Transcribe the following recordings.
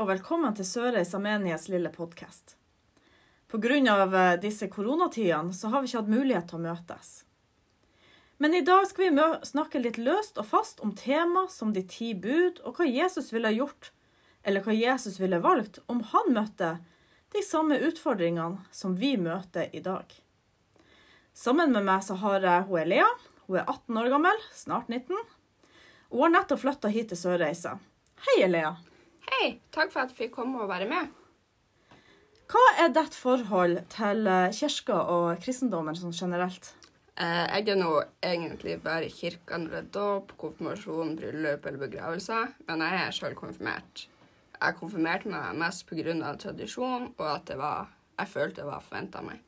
og velkommen til Sørreisa menighets lille podkast. Pga. disse koronatidene så har vi ikke hatt mulighet til å møtes. Men i dag skal vi snakke litt løst og fast om tema som de ti bud, og hva Jesus ville gjort, eller hva Jesus ville valgt om han møtte de samme utfordringene som vi møter i dag. Sammen med meg så har jeg hun Lea. Hun er 18 år gammel, snart 19. Og hun har nettopp flytta hit til Sørreisa. Hei, Lea. Hei, takk for at jeg fikk komme og være med. Hva er ditt forhold til eh, kirka og kristendommen sånn generelt? Eh, jeg er nå egentlig bare i kirka når det er dåp, konfirmasjon, bryllup eller begravelse, men jeg er sjøl konfirmert. Jeg konfirmerte meg mest pga. tradisjon og at var, jeg følte det var forventa meg.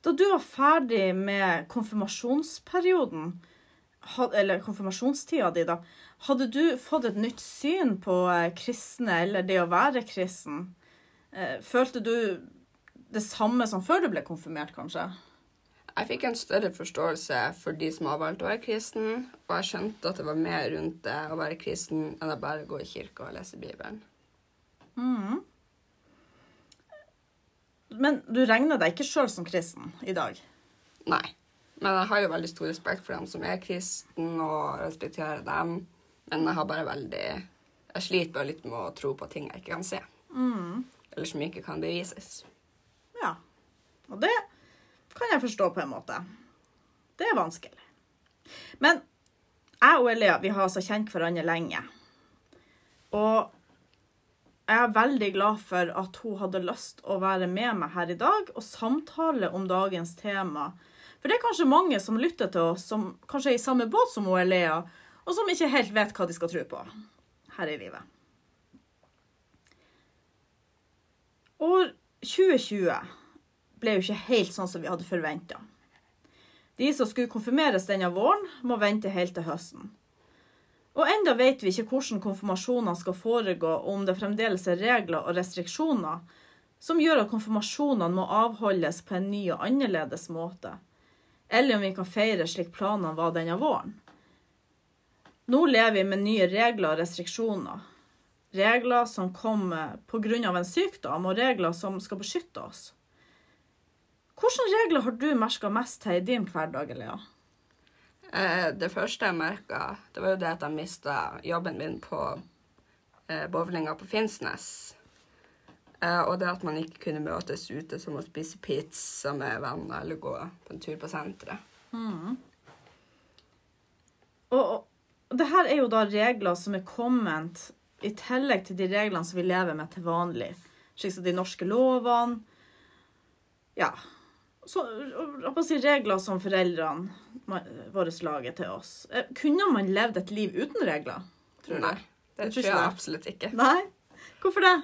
Da du var ferdig med konfirmasjonsperioden, eller konfirmasjonstida di, da, hadde du fått et nytt syn på eh, kristne eller det å være kristen? Eh, følte du det samme som før du ble konfirmert, kanskje? Jeg fikk en større forståelse for de som har valgt å være kristen, og jeg skjønte at det var mer rundt det å være kristen enn å bare gå i kirka og lese Bibelen. Mm. Men du regner deg ikke sjøl som kristen i dag? Nei. Men jeg har jo veldig stor respekt for dem som er kristen, og respekterer dem. Men jeg har bare veldig Jeg sliter bare litt med å tro på ting jeg ikke kan se. Mm eller som ikke kan bevises. Ja. Og det kan jeg forstå på en måte. Det er vanskelig. Men jeg og Elia vi har altså kjent hverandre lenge. Og jeg er veldig glad for at hun hadde lyst å være med meg her i dag og samtale om dagens tema. For det er kanskje mange som lytter til oss, som kanskje er i samme båt som hun Elea, og som ikke helt vet hva de skal tro på her i livet. År 2020 ble jo ikke helt sånn som vi hadde forventa. De som skulle konfirmeres denne våren, må vente helt til høsten. Og enda vet vi ikke hvordan konfirmasjonene skal foregå, og om det fremdeles er regler og restriksjoner som gjør at konfirmasjonene må avholdes på en ny og annerledes måte, eller om vi kan feire slik planene var denne våren. Nå lever vi med nye regler og restriksjoner, regler som kommer pga. en sykdom, og regler som skal beskytte oss. Hvilke regler har du merka mest til i din hverdag, Lea? Eh, det første jeg merka, det var jo det at jeg mista jobben min på eh, bowlinga på Finnsnes. Eh, og det at man ikke kunne møtes ute som å spise pizza med venner eller gå på en tur på senteret. Mm. Og, og det her er jo da regler som er kommet i tillegg til de reglene som vi lever med til vanlig, slik som de norske lovene Ja. Så, si regler som foreldrene våre lager til oss. Eh, kunne man levd et liv uten regler? Tror Nei, det tror jeg absolutt ikke. Nei? Hvorfor det?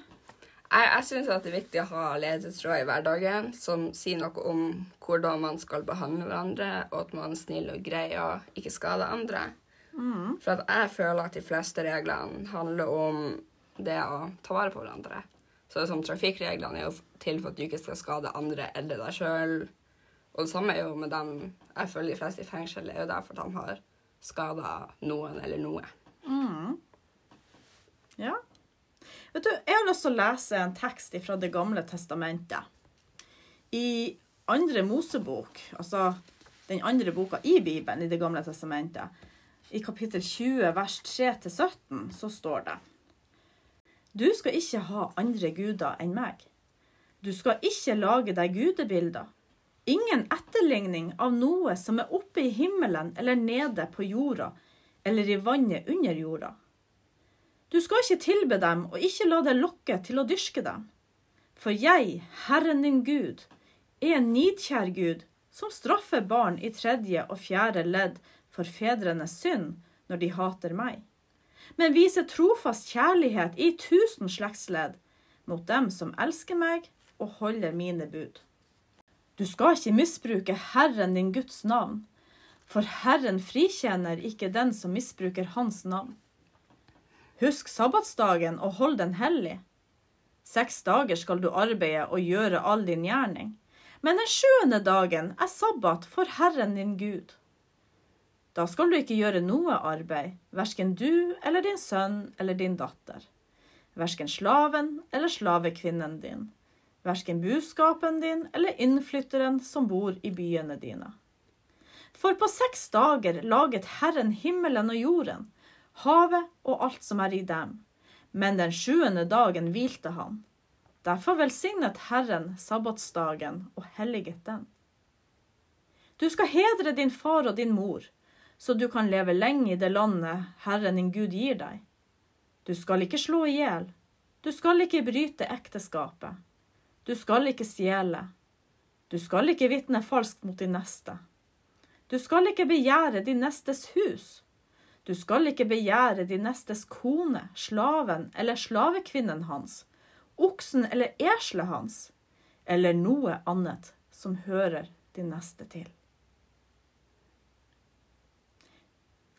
Jeg, jeg syns det er viktig å ha ledetråd i hverdagen som sier noe om hvordan man skal behandle hverandre, og at man er snill og grei og ikke skader andre. Mm. For jeg føler at de fleste reglene handler om det å ta vare på hverandre. Så det er som Trafikkreglene er jo til for at du ikke skal skade andre eller deg sjøl. Og det samme er jo med dem jeg føler de fleste i fengsel er jo derfor de har skada noen eller noe. Mm. Ja. Vet du, Jeg har lyst til å lese en tekst fra Det gamle testamentet. I andre Mosebok, altså den andre boka i Bibelen, i Det gamle testamentet, i kapittel 20 vers 3-17 så står det Du skal ikke ha andre guder enn meg. Du skal ikke lage deg gudebilder. Ingen etterligning av noe som er oppe i himmelen eller nede på jorda eller i vannet under jorda. Du skal ikke tilbe dem og ikke la deg lokke til å dyrke dem. For jeg, Herren din Gud, er en nidkjær Gud som straffer barn i tredje og fjerde ledd for fedrenes synd når de hater meg, men viser trofast kjærlighet i tusen slektsledd mot dem som elsker meg og holder mine bud. Du skal ikke misbruke Herren din Guds navn, for Herren frikjenner ikke den som misbruker Hans navn. Husk sabbatsdagen og hold den hellig. Seks dager skal du arbeide og gjøre all din gjerning, men den sjuende dagen er sabbat for Herren din Gud. Da skal du ikke gjøre noe arbeid, verken du eller din sønn eller din datter, Verken slaven eller slavekvinnen din. Verken buskapen din eller innflytteren som bor i byene dine. For på seks dager laget Herren himmelen og jorden, havet og alt som er i dem. Men den sjuende dagen hvilte han. Derfor velsignet Herren sabbatsdagen og helliget den. Du skal hedre din far og din mor, så du kan leve lenge i det landet Herren din Gud gir deg. Du skal ikke slå i hjel. Du skal ikke bryte ekteskapet. Du skal ikke stjele. Du skal ikke vitne falskt mot din neste. Du skal ikke begjære din nestes hus. Du skal ikke begjære din nestes kone, slaven eller slavekvinnen hans, oksen eller eselet hans, eller noe annet som hører din neste til.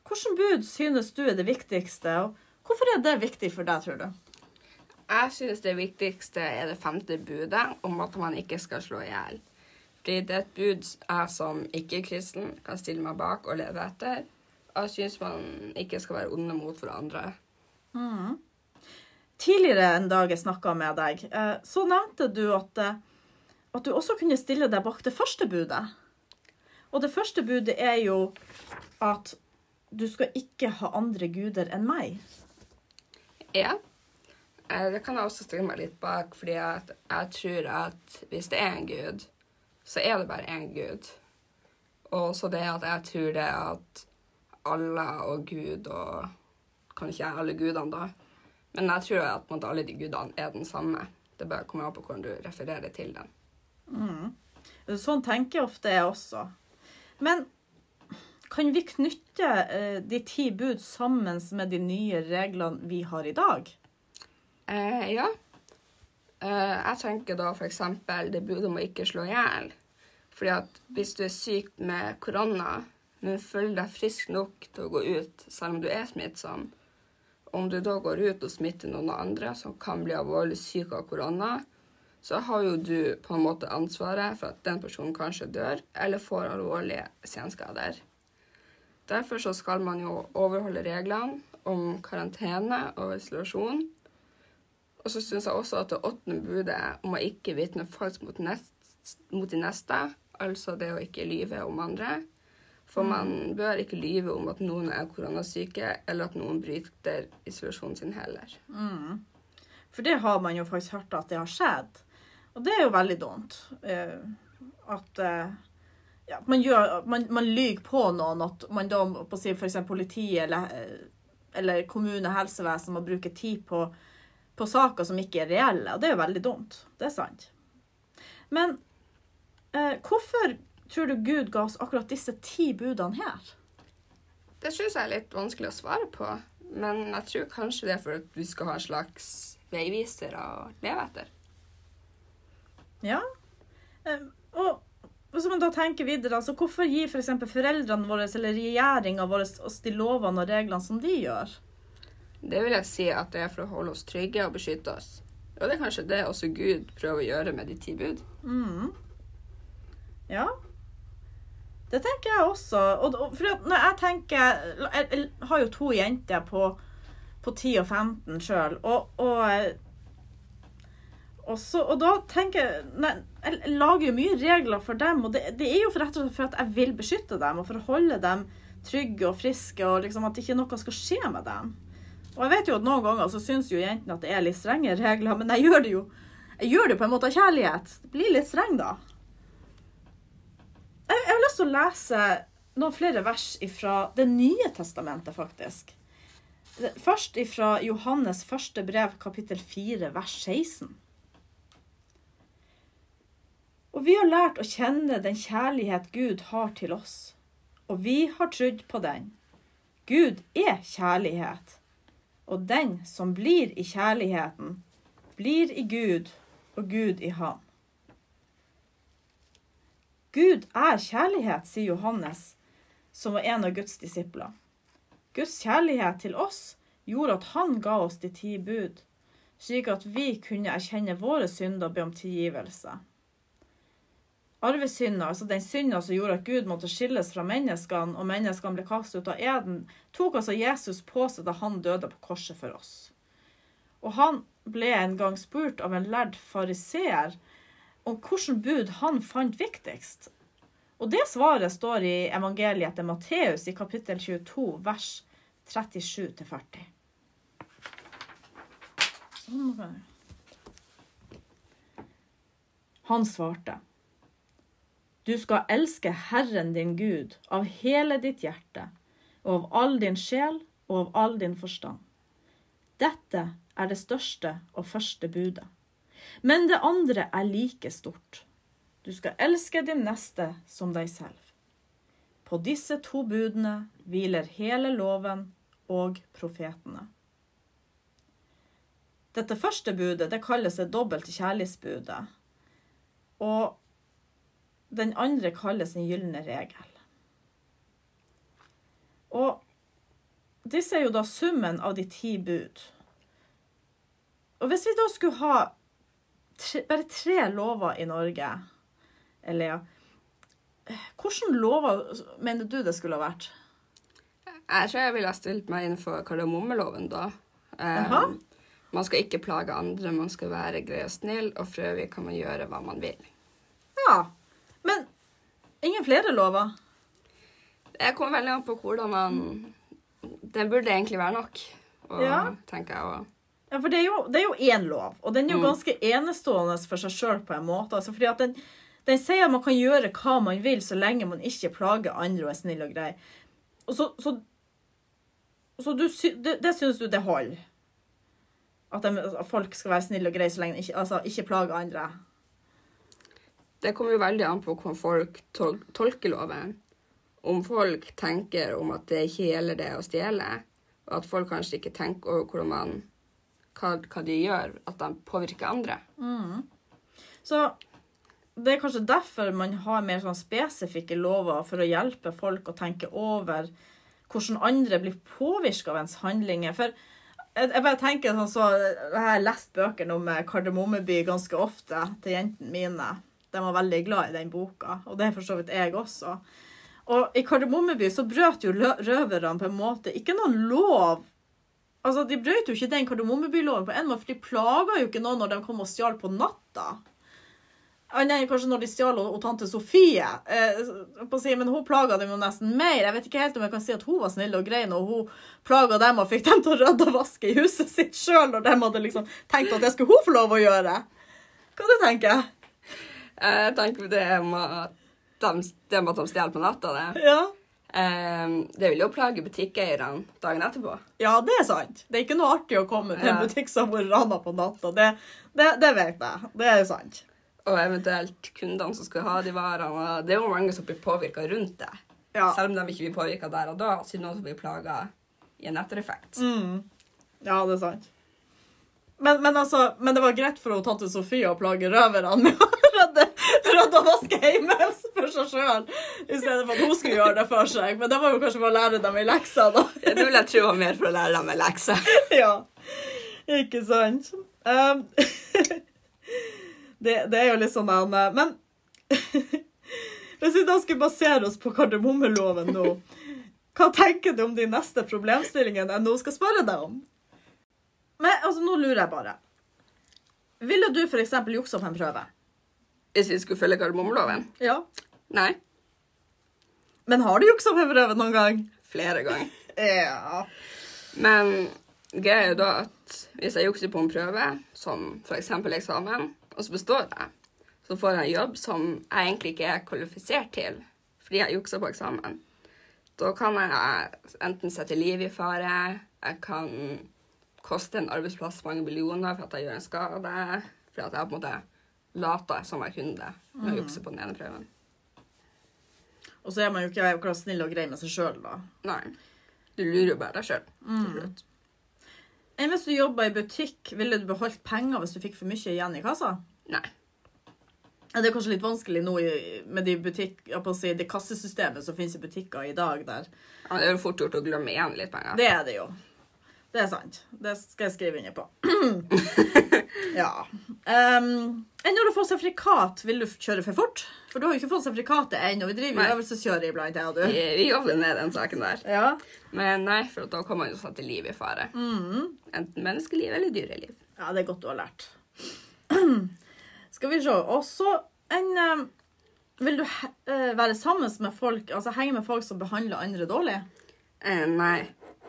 Hvilket bud synes du er det viktigste, og hvorfor er det viktig for deg, tror du? Jeg synes det viktigste er det femte budet om at man ikke skal slå i hjel. Fordi det er et bud jeg som ikke-kristen kan stille meg bak og leve etter. Jeg syns man ikke skal være onde mot hverandre. Mm. Tidligere en dag jeg snakka med deg, eh, så nevnte du at, eh, at du også kunne stille deg bak det første budet. Og det første budet er jo at du skal ikke ha andre guder enn meg. Ja. Eh, Det kan jeg også stille meg litt bak, fordi jeg tror at hvis det er en gud, så er det bare én gud. Og så det at jeg tror det at Allah og Gud og Kanskje ikke alle gudene, da. Men jeg tror at måte, alle de gudene er den samme. Det bare kommer an på hvordan du refererer til den. Sånn tenker jeg ofte jeg også. Men kan vi knytte eh, de ti bud sammen med de nye reglene vi har i dag? Eh, ja. Eh, jeg tenker da f.eks. det budet om å ikke slå i hjel. Fordi at hvis du er syk med korona, men føler deg frisk nok til å gå ut selv om du er smittsom, om du da går ut og smitter noen andre som kan bli alvorlig syk av korona, så har jo du på en måte ansvaret for at den personen kanskje dør eller får alvorlige senskader. Derfor så skal man jo overholde reglene om karantene og isolasjon. Og så syns jeg også at det åttende budet om å ikke vitne falskt mot, mot de neste, altså det å ikke lyve om andre. For man bør ikke lyve om at noen er koronasyke, eller at noen bryter isolasjonen sin heller. For det har man jo faktisk hørt at det har skjedd. Og det er jo veldig dumt. eh, At eh, ja, man, gjør, man, man lyver på noen. At man da på å si eksempel politiet eller, eh, eller kommune, helsevesen må bruke tid på, på saker som ikke er reelle. Og det er jo veldig dumt. Det er sant. Men eh, hvorfor tror du Gud ga oss akkurat disse ti budene her? Det syns jeg er litt vanskelig å svare på, men jeg tror kanskje det er for at du skal ha en slags veiviser å leve etter. Ja. Eh, og hvis man da tenker videre, altså hvorfor gir f.eks. For foreldrene våre eller regjeringa vår oss de lovene og reglene som de gjør? Det vil jeg si at det er for å holde oss trygge og beskytte oss. Og det er kanskje det også Gud prøver å gjøre med de ti bud. Ja. Det tenker jeg også. Og, for når jeg tenker Jeg, jeg har jo to jenter på, på 10 og 15 sjøl, og, og og, og da tenker jeg Jeg lager jo mye regler for dem, og det, det er jo for rett og slett for at jeg vil beskytte dem, og for å holde dem trygge og friske, og liksom at ikke noe skal skje med dem. Og jeg vet jo at noen ganger så syns jo jentene at det er litt strenge regler, men jeg gjør det jo jeg gjør det på en måte av kjærlighet. Det blir litt streng, da. Jeg, jeg har lyst til å lese noen flere vers fra Det nye testamentet, faktisk. Først fra Johannes første brev, kapittel 4, vers 16. Og vi har lært å kjenne den kjærlighet Gud har til oss, og vi har trodd på den. Gud er kjærlighet, og den som blir i kjærligheten, blir i Gud og Gud i ham. Gud er kjærlighet, sier Johannes, som var en av Guds disipler. Guds kjærlighet til oss gjorde at han ga oss de ti bud, slik at vi kunne erkjenne våre synder og be om tilgivelse. Arvesynda, altså den synda som gjorde at Gud måtte skilles fra menneskene, og menneskene ble kastet ut av eden, tok altså Jesus på seg da han døde på korset for oss. Og han ble en gang spurt av en lærd fariseer om hvilket bud han fant viktigst. Og det svaret står i evangeliet etter Matteus i kapittel 22, vers 37-40. Sånn. Han svarte. Du skal elske Herren din Gud av hele ditt hjerte og av all din sjel og av all din forstand. Dette er det største og første budet. Men det andre er like stort. Du skal elske din neste som deg selv. På disse to budene hviler hele loven og profetene. Dette første budet det kalles det dobbelte kjærlighetsbudet. Og den andre kalles den gylne regel. Og disse er jo da summen av de ti bud. Og hvis vi da skulle ha tre, bare tre lover i Norge, eller ja Hvilke lover mener du det skulle ha vært? Jeg tror jeg ville ha stilt meg innenfor kardemommeloven da. Um, man skal ikke plage andre, man skal være grei og snill, og for øvrig kan man gjøre hva man vil. Ja. Men ingen flere lover? Det kommer veldig an på hvordan man Det burde egentlig være nok, og, Ja. tenker jeg. Og, Ja, for det er jo, det er jo én lov, og den er jo Mm. ganske enestående for seg sjøl på en måte. Altså, fordi at den, den sier at man kan gjøre hva man vil så lenge man ikke plager andre og er snill og grei. Og så, så, så du, det, det syns du det holder? At, de, at folk skal være snille og greie så lenge de ikke, altså, ikke plager andre? det kommer jo veldig an på hvordan folk tol tolker loven. Om folk tenker om at det ikke gjelder det å stjele, og at folk kanskje ikke tenker over hvordan man, hva, hva de gjør, at de påvirker andre. Så det er kanskje derfor man har mer sånn spesifikke lover for å hjelpe folk å tenke over hvordan andre blir påvirka av ens handlinger. For jeg, jeg bare tenker sånn så Jeg har lest bøkene om eh, Kardemommeby ganske ofte til jentene mine. De var veldig glad i den boka, og det er for så vidt jeg også. Og i Kardemommeby så brøt jo røverne på en måte ikke noen lov. Altså, De brøt jo ikke den Kardemommeby-loven på en måte, for de plaga jo ikke noen når de kom og stjal på natta. Annet enn kanskje når de stjal og, og tante Sofie. Eh, si, men hun plaga dem jo nesten mer. Jeg vet ikke helt om jeg kan si at hun var snill og grei når hun plaga dem og fikk dem til å rydde og vaske i huset sitt sjøl, når de hadde liksom tenkt at det skulle hun få lov å gjøre. Hva du tenker Jeg tenker det med at de, de stjeler på natta, det. Ja. Eh, det vil jo plage butikkeierne dagen etterpå. ja, det er sant. Det er ikke noe artig å komme til en butikk som har vært rana på natta. Det, det, det vet jeg. Det er sant. Og eventuelt kundene som skal ha de varene. Det er jo mange som blir påvirka rundt det. Ja. Selv om de ikke blir påvirka der og da, så er det noen som blir plaga i en ettereffekt. Mm. Ja, det er sant. Men, men, altså, men det var greit for hun, tante Sofie å plage røverne med å rydde rydde og vaske hjemme for seg sjøl, i stedet for at hun skulle gjøre det for seg. Men det var jo kanskje for å lære dem i leksa, da. Det vil jeg tro var mer for å lære dem ei lekse. Ja, ikke sant? Um, det, det er jo litt sånn han eh, Men hvis vi da skulle basere oss på kardemommeloven nå, hva tenker du om de neste problemstillingene jeg nå skal spørre deg om? Men altså, nå lurer jeg bare. Ville du f.eks. juksa på en prøve? Hvis vi skulle følge kardemommeloven? Ja. Nei. Men har du juksa på brevet noen gang? Flere ganger. Ja. Men greia er da at hvis jeg jukser på en prøve, som f.eks. eksamen, og så består jeg, så får jeg en jobb som jeg egentlig ikke er kvalifisert til fordi jeg juksa på eksamen. Da kan jeg enten sette livet i fare, jeg kan koste en arbeidsplass mange millioner for at jeg gjør en skade, for at jeg på en måte lata som kunne det med å jukse på den ene prøven. Og så er man jo ikke akkurat snill og grei med seg sjøl, da. Nei. Du lurer jo bare deg sjøl. Enn hvis du jobba i butikk, ville du beholdt penger hvis du fikk for mye igjen i kassa? Nei. Ja, det er kanskje litt vanskelig nå med de butikk, si, det kassesystemet som finnes i butikker i dag. der. Ja, Det er jo fort gjort å glemme igjen litt penger. Det er det jo. Det er sant. Det skal jeg skrive under på. Ja. Um, enn når du får sertifikat, vil du kjøre for fort? For du har jo ikke fått sertifikatet ennå. Vi driver jo øvelseskjøring iblant, jeg og du. Vi, vi jobber med den saken der. Ja. Men nei, for da kan man jo sette liv i fare. Enten menneskeliv eller dyreliv. ja, det er godt du har lært. Skal vi se. Og så en um, Vil du eh, være sammen med folk, altså henge med folk som behandler andre dårlig? Eh, nei,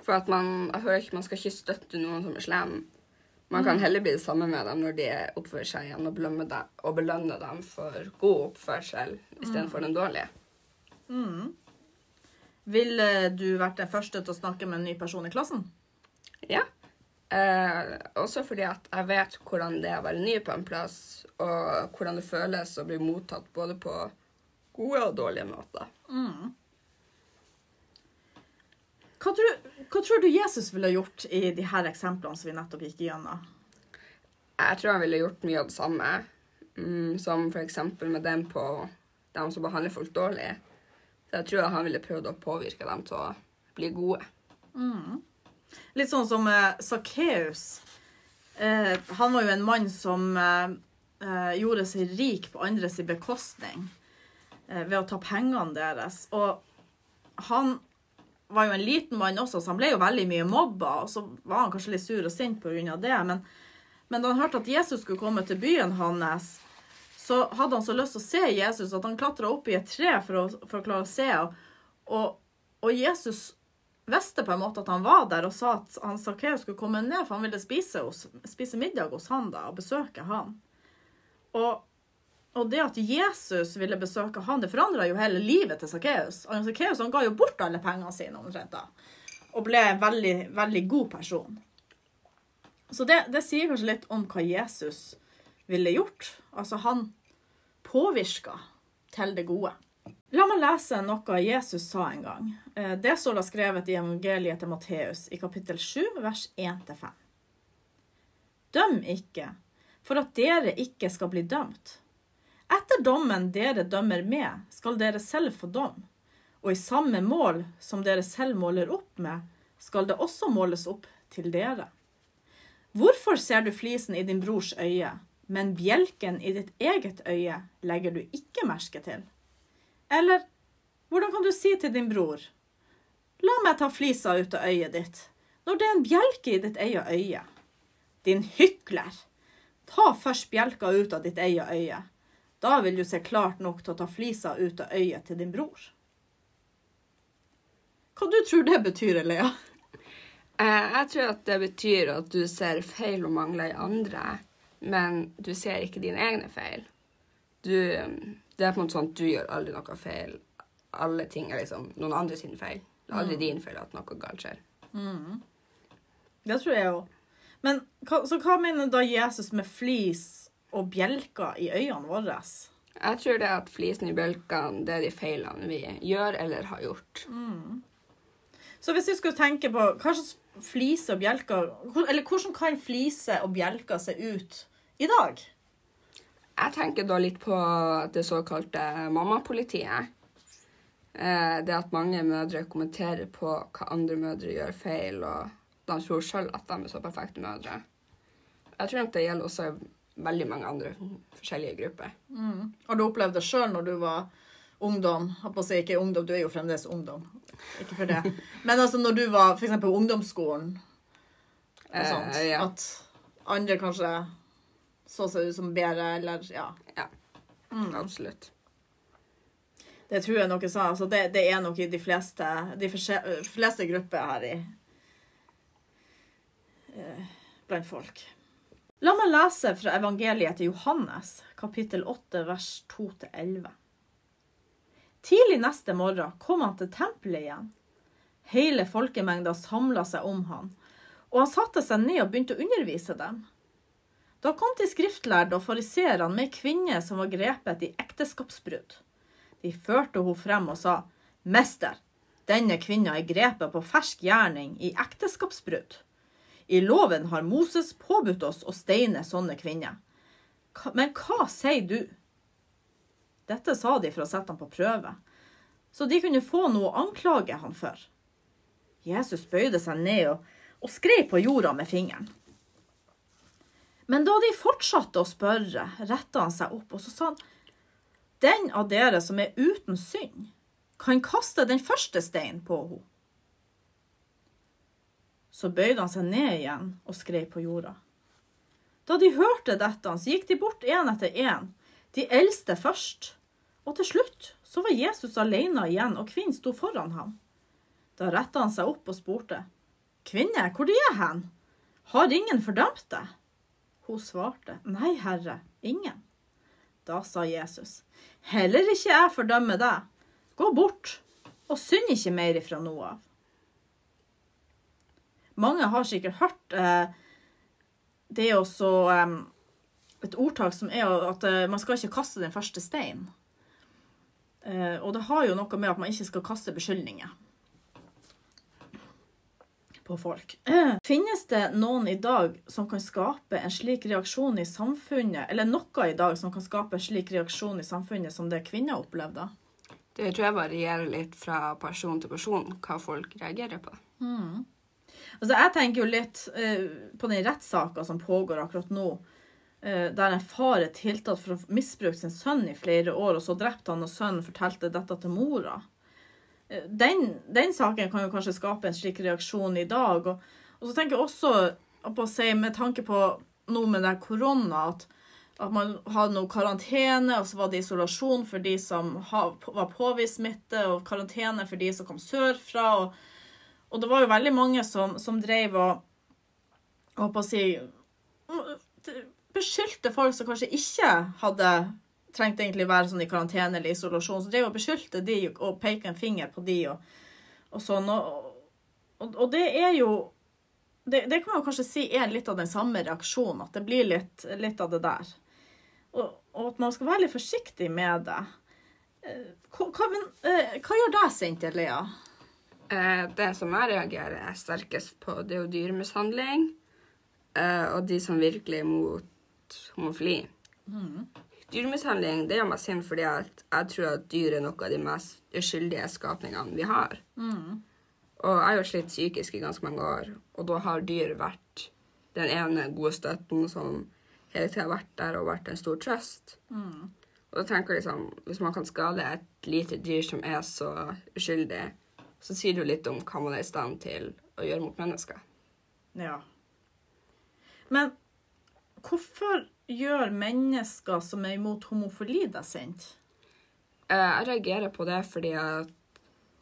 for at man, jeg hører ikke man skal ikke støtte noen som er slem. Man kan heller bli sammen med dem når de oppfører seg igjen, og dem, og belønne dem for god oppførsel istedenfor den dårlige. Ville du vært den første til å snakke med en ny person i klassen? Ja. Eh, også fordi at jeg vet hvordan det er å være ny på en plass, og hvordan det føles å bli mottatt både på gode og dårlige måter. Hva tror, hva tror du Jesus ville gjort i de her eksemplene som vi nettopp gikk igjennom? Jeg tror han ville gjort mye av det samme, mm, som eksempel med dem på dem som behandler folk dårlig. Så jeg tror han ville prøvd å påvirke dem til å bli gode. Litt sånn som uh, Sakkeus. Eh, han var jo en mann som eh, eh, gjorde seg rik på andres bekostning eh, ved å ta pengene deres. Og han var jo en liten mann også, så han ble jo veldig mye mobba. Og så var han kanskje litt sur og sint pga. det. Men, men da han hørte at Jesus skulle komme til byen hans, så hadde han så lyst til å se Jesus at han klatra opp i et tre for å, for å klare å se. Og, og Jesus visste på en måte at han var der og sa at han Sakkeus skulle komme ned, for han ville spise, hos, spise middag hos han da, og besøke han. Og, og det at Jesus ville besøke han, det forandra jo hele livet til Sakkeus. Sakkeus ga jo bort alle pengene sine omtrent da, og ble en veldig, veldig god person. Så det, det sier kanskje litt om hva Jesus ville gjort. Altså, han påvirka til det gode. La meg lese noe Jesus sa en gang. Eh, Det står da skrevet i evangeliet til Matteus i kapittel 7, vers 1-5. Døm ikke, for at dere ikke skal bli dømt. Etter dommen dere dømmer med, skal dere selv få dom. Og i samme mål som dere selv måler opp med, skal det også måles opp til dere. Hvorfor ser du flisen i din brors øye, men bjelken i ditt eget øye legger du ikke merke til? Eller hvordan kan du si til din bror, la meg ta flisa ut av øyet ditt, når det er en bjelke i ditt eget øye? Din hykler! Ta først bjelka ut av ditt eget øye. Da vil du se klart nok til å ta flisa ut av øyet til din bror. Hva du tror det betyr, Lea? Eh, jeg tror at det betyr at du ser feil og mangler i andre, men du ser ikke dine egne feil. Du, det er på en måte sånn at du gjør aldri noe feil. Alle ting er liksom noen andre sine feil. Det er aldri din feil at noe galt skjer. Det tror jeg òg. Men så hva mener da Jesus med flis og bjelker i øynene våre? Jeg tror det er at flisen i bjelkene, det er de feilene vi gjør eller har gjort. Så hvis vi skulle tenke på hva slags flise og bjelker Eller hvordan kan flise og bjelker se ut i dag? Jeg tenker da litt på det såkalte mammapolitiet. Eh, det at mange mødre kommenterer på hva andre mødre gjør feil, og de tror selv at de er så perfekte mødre. Jeg tror nok det gjelder også veldig mange andre forskjellige grupper. Har du opplevd det sjøl når du var ungdom? Si ikke ungdom, du er jo fremdeles ungdom. Ikke for det. Men altså når du var f.eks. på ungdomsskolen og sånt, Eh, ja. at andre kanskje så seg ut som bedre, eller ja. ja. Absolutt. Det tror jeg noe sa. Altså det, det er nok i de fleste, de fleste grupper her i eh, blant folk. La meg lese fra evangeliet til Johannes, kapittel 8, vers 2-11. Tidlig neste morgen kom han til tempelet igjen. Hele folkemengda samla seg om han, og han satte seg ned og begynte å undervise dem. Da kom de skriftlærde og fariseerne med ei kvinne som var grepet i ekteskapsbrudd. De førte henne frem og sa, Mester, denne kvinna er grepet på fersk gjerning i ekteskapsbrudd. I loven har Moses påbudt oss å steine sånne kvinner. Men hva sier du? Dette sa de for å sette ham på prøve, så de kunne få noe å anklage ham for. Jesus bøyde seg ned og, og skrev på jorda med fingeren. Men da de fortsatte å spørre, retta han seg opp, og så sa han, Den av dere som er uten synd, kan kaste den første steinen på henne. Så bøyde han seg ned igjen og skrev på jorda. Da de hørte dette, så gikk de bort én etter én, de eldste først. Og til slutt så var Jesus alene igjen, og kvinnen sto foran ham. Da retta han seg opp og spurte, Kvinne, hvor de er hen? Har ingen fordømt deg? Hun svarte, Nei, Herre, ingen. Da sa Jesus, Heller ikke jeg fordømmer deg. Gå bort, og synd ikke mer ifra nå av. Mange har sikkert hørt eh, det er også eh, et ordtak som er at eh, man skal ikke kaste den første steinen. Eh, og det har jo noe med at man ikke skal kaste beskyldninger på folk. Finnes det noen i dag som kan skape en slik reaksjon i samfunnet, eller noe i dag som kan skape en slik reaksjon i samfunnet som det kvinner opplevde? Det tror jeg varierer litt fra person til person hva folk reagerer på. Mm. Altså, jeg tenker jo litt uh, på den rettssaka som pågår akkurat nå, uh, der en far er tiltatt for å ha misbrukt sin sønn i flere år, og så drepte han, og sønnen fortalte dette til mora. Uh, den, den, saken kan jo kanskje skape en slik reaksjon i dag. Og, og så tenker jeg også på å si, med tanke på noe med det korona, at, at man hadde noe karantene, og så var det isolasjon for de som var påvist smitte, og karantene for de som kom sørfra. og og det var jo veldig mange som, som drev og Hva på å si Beskyldte folk som kanskje ikke hadde trengt egentlig være sånn i karantene eller isolasjon. Så drev og beskyldte de og pekte en finger på de og, og sånn. Og, og, og, det er jo det, det, kan man kanskje si er litt av den samme reaksjonen. At det blir litt, litt av det der. Og, at man skal være litt forsiktig med det. Eh, hva, men, eh, hva gjør deg sint, Lea? Eh, det som jeg reagerer sterkest på, det er jo dyremishandling. Eh, og de som virkelig er mot homofili. Mm. Dyremishandling det gjør meg sint fordi jeg tror at dyr er noe av de mest uskyldige skapningene vi har. Mm. Og jeg har jo slitt psykisk i ganske mange år, og da har dyr vært den ene gode støtten som hele tida har vært der og vært en stor trøst. Mm. Og da tenker jeg liksom, Hvis man kan skade et lite dyr som er så uskyldig, så sier det jo litt om hva man er i stand til å gjøre mot mennesker. Ja. Men hvorfor gjør mennesker som er imot homofili, deg sint? Eh, jeg reagerer på det fordi at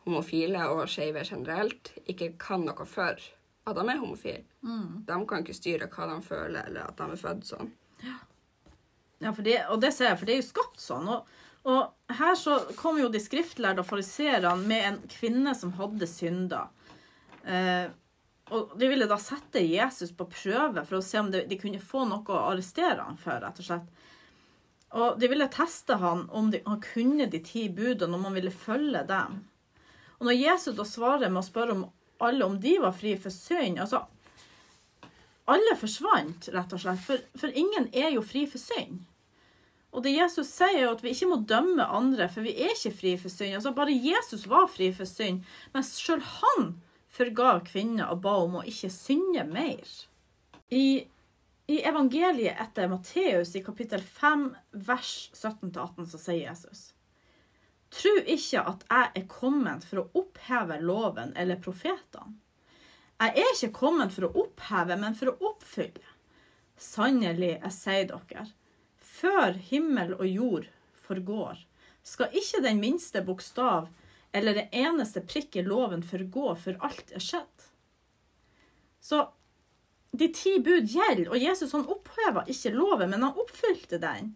homofile og skeive generelt ikke kan noe for at de er homofile. Mm. De kan ikke styre hva de føler, eller at de er født sånn. Ja, ja det, og det ser jeg, for det er jo skapt sånn. og og her så kom jo de skriftlærde og fariseerne med en kvinne som hadde synda. Eh, og de ville da sette Jesus på prøve for å se om de, kunne få noe å arrestere han for, rett og slett. Og de ville teste han om de, han kunne de ti budene, om han ville følge dem. Og når Jesus da svarer med å spørre om alle om de var fri for synd altså Alle forsvant, rett og slett. For, for ingen er jo fri for synd. Og det Jesus sier, er at vi ikke må dømme andre, for vi er ikke fri for synd. Altså, Bare Jesus var fri for synd, men sjøl han forgav kvinner og ba om å ikke synde mer. I, i evangeliet etter Matteus i kapittel 5 vers 17-18 så sier Jesus Tru ikke at jeg er kommet for å oppheve loven eller profetene. Jeg er ikke kommet for å oppheve, men for å oppfylle. Sannelig, jeg sier dere, før himmel og jord forgår, skal ikke den minste bokstav eller det eneste prikk i loven forgå før alt er skjedd. Så de ti bud gjelder, og Jesus han oppheva ikke loven, men han oppfylte den.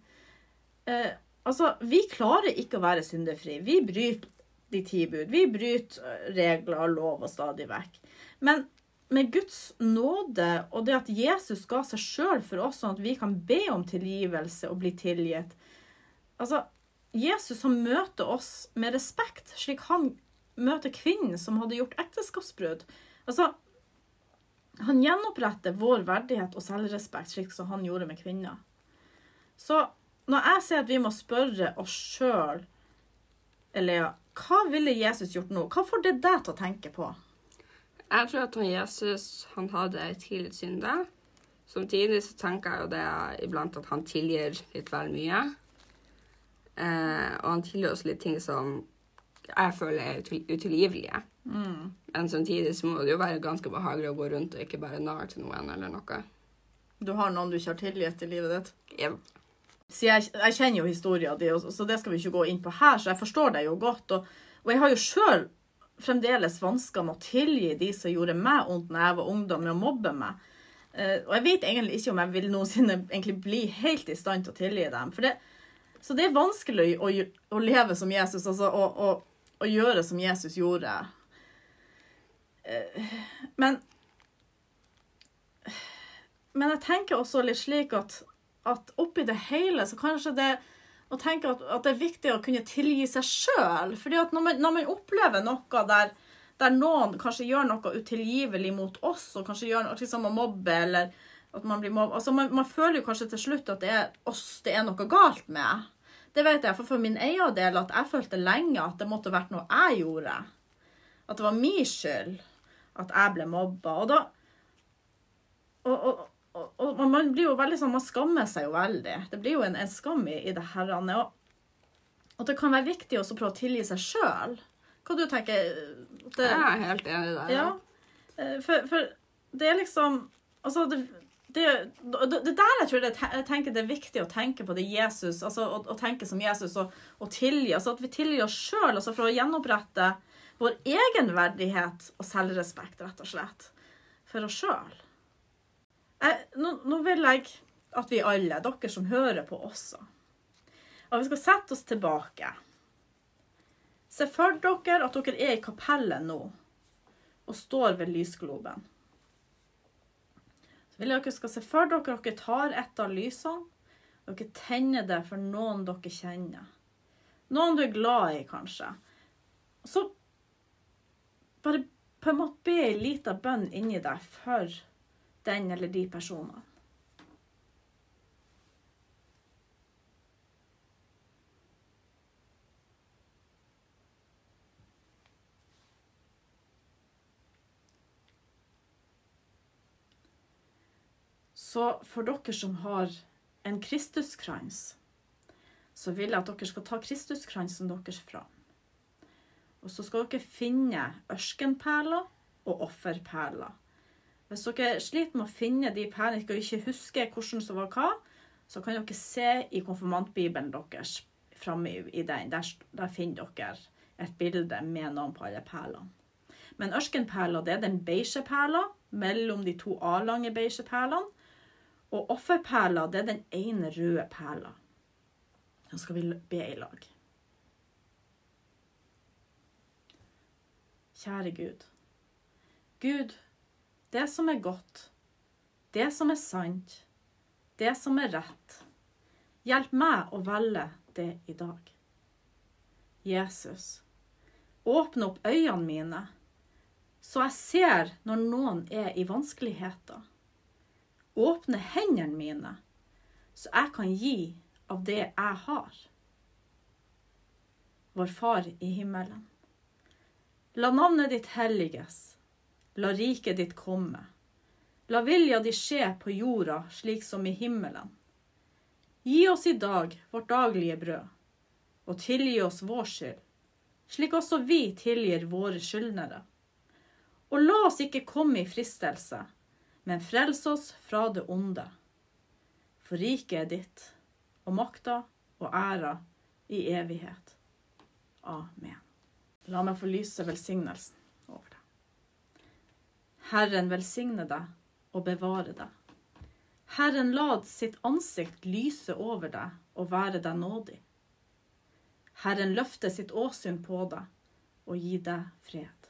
Eh, altså, vi klarer ikke å være syndefri. Vi bryter de ti bud. Vi bryter regler og lov og stadig vekk. Men med Guds nåde og det at Jesus ga seg sjøl for oss, sånn at vi kan be om tilgivelse og bli tilgitt Altså, Jesus han møter oss med respekt, slik han møter kvinnen som hadde gjort ekteskapsbrudd. Altså, han gjenoppretter vår verdighet og selvrespekt, slik som han gjorde med kvinner. Så når jeg sier at vi må spørre oss sjøl, Elea, hva ville Jesus gjort nå? Hva får det deg til å tenke på? Jeg tror at han Jesus han hadde tidlig synder. Samtidig så tenker jeg jo det iblant at han tilgir litt vel mye. Eh, og han tilgir også litt ting som jeg føler er util utilgivelige. Men samtidig så må det jo være ganske behagelig å gå rundt og ikke bare narre til noen eller noe. Du har noen du ikke har tilgitt i livet ditt? Yep. Så jeg, jeg kjenner jo historien din, så det skal vi ikke gå inn på her, så jeg forstår deg jo godt. Og, og jeg har jo sjøl fremdeles vansker med å tilgi de som gjorde meg vondt når jeg var ungdom, med å mobbe meg. Eh, og jeg vet egentlig ikke om jeg vil noensinne bli helt i stand til å tilgi dem. Det, så det er vanskelig å, å leve som Jesus, altså å, å, å gjøre som Jesus gjorde. Eh, men men jeg tenker også litt slik at, at oppi det hele så kanskje det å tenker at, at det er viktig å kunne tilgi seg sjøl. At når når man opplever noe der, der noen kanskje gjør noe utilgivelig mot oss, og kanskje gjør noe liksom å eller at man blir mobbet altså man, man føler jo kanskje til slutt at det er oss det er noe galt med. Det vet jeg, for for min egen del at jeg følte lenge at det måtte vært noe jeg gjorde. At det var min skyld at jeg ble mobba. Og da og, og, og, og man blir jo veldig sånn, man skammer seg jo veldig. Det blir jo en, en skam i, i det her. Og, og det kan være viktig også å prøve å tilgi seg sjøl. Hva du tenker det, jeg er helt enig der. Ja. Eh, For, for det er liksom Altså, det, det, det, det der jeg tror det, jeg tenker det er viktig å tenke på det Jesus, altså å, å tenke som Jesus og, og tilgi. Altså at vi tilgir oss sjøl, altså for å gjenopprette vår egen verdighet og selvrespekt, rett og slett. For oss sjøl. Nå, nå vil jeg at vi alle, dere som hører på også, at vi skal sette oss tilbake. Se for dere at dere er i kapellet nå og står ved lysgloben. Så vil jeg at dere skal se for dere at dere tar et av lysene, dere tenner det for noen dere kjenner. Noen du er glad i, kanskje. Så bare på en måte be ei lita bønn inni deg for den eller de personene. Så for dere som har en Kristuskrans, så vil jeg at dere skal ta Kristuskransen deres fram. Og så skal dere finne ørkenperler og offerperler. Hvis dere sliter med å finne de perlene og ikke husker hvordan som var hva, så kan dere se i konfirmantbibelen deres framme i, den. Der, der finner dere et bilde med navn på alle perlene. Men ørkenperler det er den beige perla mellom de to A-lange beige perlene. Og offerperla er den ene røde perla. Nå skal vi be i lag. Kjære Gud. Gud, det som er godt, det som er sant, det som er rett. Hjelp meg å velge det i dag. Jesus, åpne opp øynene mine, så jeg ser når noen er i vanskeligheter. Åpne hendene mine, så jeg kan gi av det jeg har. Vår Far i himmelen. La navnet ditt helliges. La riket ditt komme. La vilja di skje på jorda slik som i himmelen. Gi oss i dag vårt daglige brød, og tilgi oss vår skyld, slik også vi tilgir våre skyldnere. Og la oss ikke komme i fristelse, men frels oss fra det onde. For riket er ditt, og makta og æra i evighet. Amen. La meg få lyse velsignelsen. Herren velsigne deg og bevare deg. Herren la sitt ansikt lyse over deg og være deg nådig. Herren løfte sitt åsyn på deg og gi deg fred.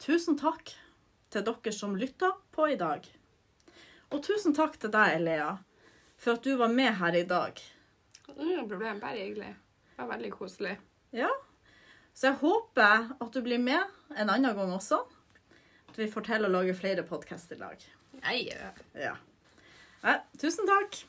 Tusen takk til dere som lytta på i dag. Og tusen takk til deg, Elea, for at du var med her i dag. Ingen problem, bare hyggelig. Det var veldig koselig. Ja. Så jeg håper at du blir med en annen gang også. At vi får til å lage flere podkaster i. Nei, Ja. ja. Tusen takk.